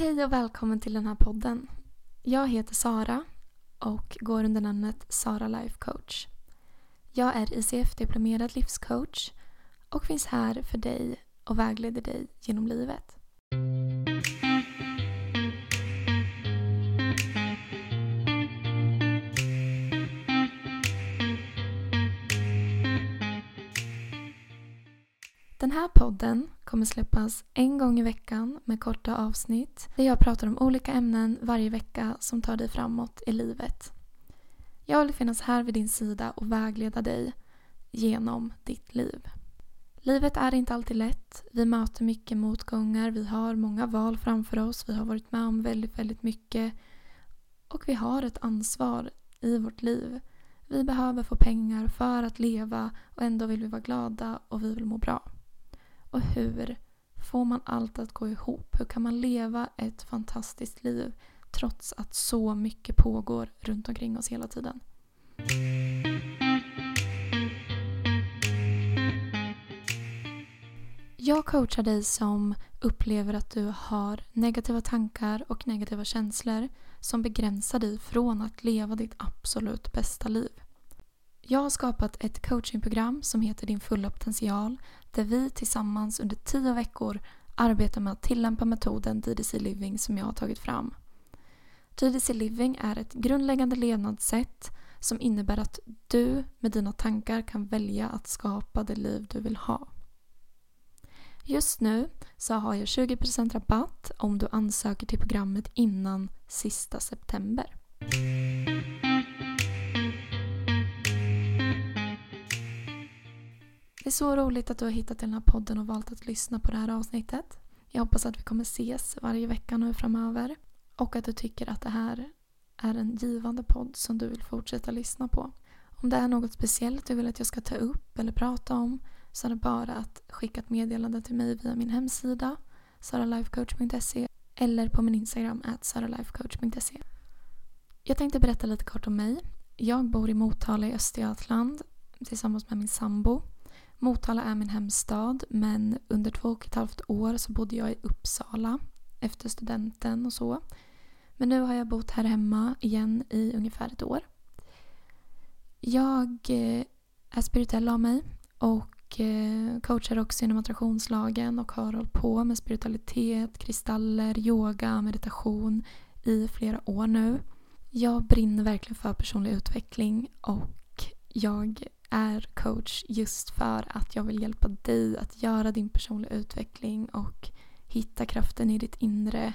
Hej och välkommen till den här podden. Jag heter Sara och går under namnet Sara Life Coach. Jag är ICF-diplomerad livscoach och finns här för dig och vägleder dig genom livet. Den här podden kommer släppas en gång i veckan med korta avsnitt där jag pratar om olika ämnen varje vecka som tar dig framåt i livet. Jag vill finnas här vid din sida och vägleda dig genom ditt liv. Livet är inte alltid lätt. Vi möter mycket motgångar. Vi har många val framför oss. Vi har varit med om väldigt, väldigt mycket. Och vi har ett ansvar i vårt liv. Vi behöver få pengar för att leva och ändå vill vi vara glada och vi vill må bra. Och hur får man allt att gå ihop? Hur kan man leva ett fantastiskt liv trots att så mycket pågår runt omkring oss hela tiden? Jag coachar dig som upplever att du har negativa tankar och negativa känslor som begränsar dig från att leva ditt absolut bästa liv. Jag har skapat ett coachingprogram som heter Din fulla potential där vi tillsammans under tio veckor arbetar med att tillämpa metoden DDC Living som jag har tagit fram. DDC Living är ett grundläggande levnadssätt som innebär att du med dina tankar kan välja att skapa det liv du vill ha. Just nu så har jag 20% rabatt om du ansöker till programmet innan sista september. Det är så roligt att du har hittat den här podden och valt att lyssna på det här avsnittet. Jag hoppas att vi kommer ses varje vecka nu framöver. Och att du tycker att det här är en givande podd som du vill fortsätta lyssna på. Om det är något speciellt du vill att jag ska ta upp eller prata om så är det bara att skicka ett meddelande till mig via min hemsida saralifecoach.se eller på min Instagram at saralifecoach.se. Jag tänkte berätta lite kort om mig. Jag bor i Motala i Östergötland tillsammans med min sambo. Motala är min hemstad men under två och ett halvt år så bodde jag i Uppsala efter studenten och så. Men nu har jag bott här hemma igen i ungefär ett år. Jag eh, är spirituell av mig och eh, coachar också inom attraktionslagen och har hållit på med spiritualitet, kristaller, yoga, meditation i flera år nu. Jag brinner verkligen för personlig utveckling och jag är coach just för att jag vill hjälpa dig att göra din personliga utveckling och hitta kraften i ditt inre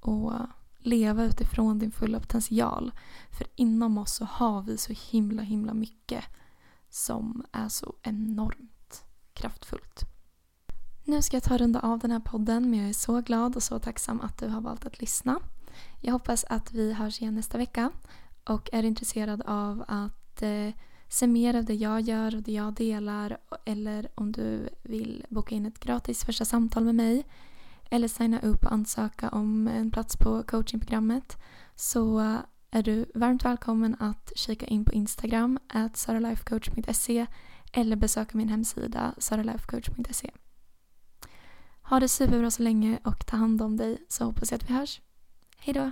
och leva utifrån din fulla potential. För inom oss så har vi så himla himla mycket som är så enormt kraftfullt. Nu ska jag ta runda av den här podden men jag är så glad och så tacksam att du har valt att lyssna. Jag hoppas att vi hörs igen nästa vecka och är intresserad av att att eh, se mer av det jag gör och det jag delar eller om du vill boka in ett gratis första samtal med mig eller signa upp och ansöka om en plats på coachingprogrammet så är du varmt välkommen att kika in på Instagram at saralifecoach.se eller besöka min hemsida saralifecoach.se. Ha det superbra så länge och ta hand om dig så hoppas jag att vi hörs. Hejdå!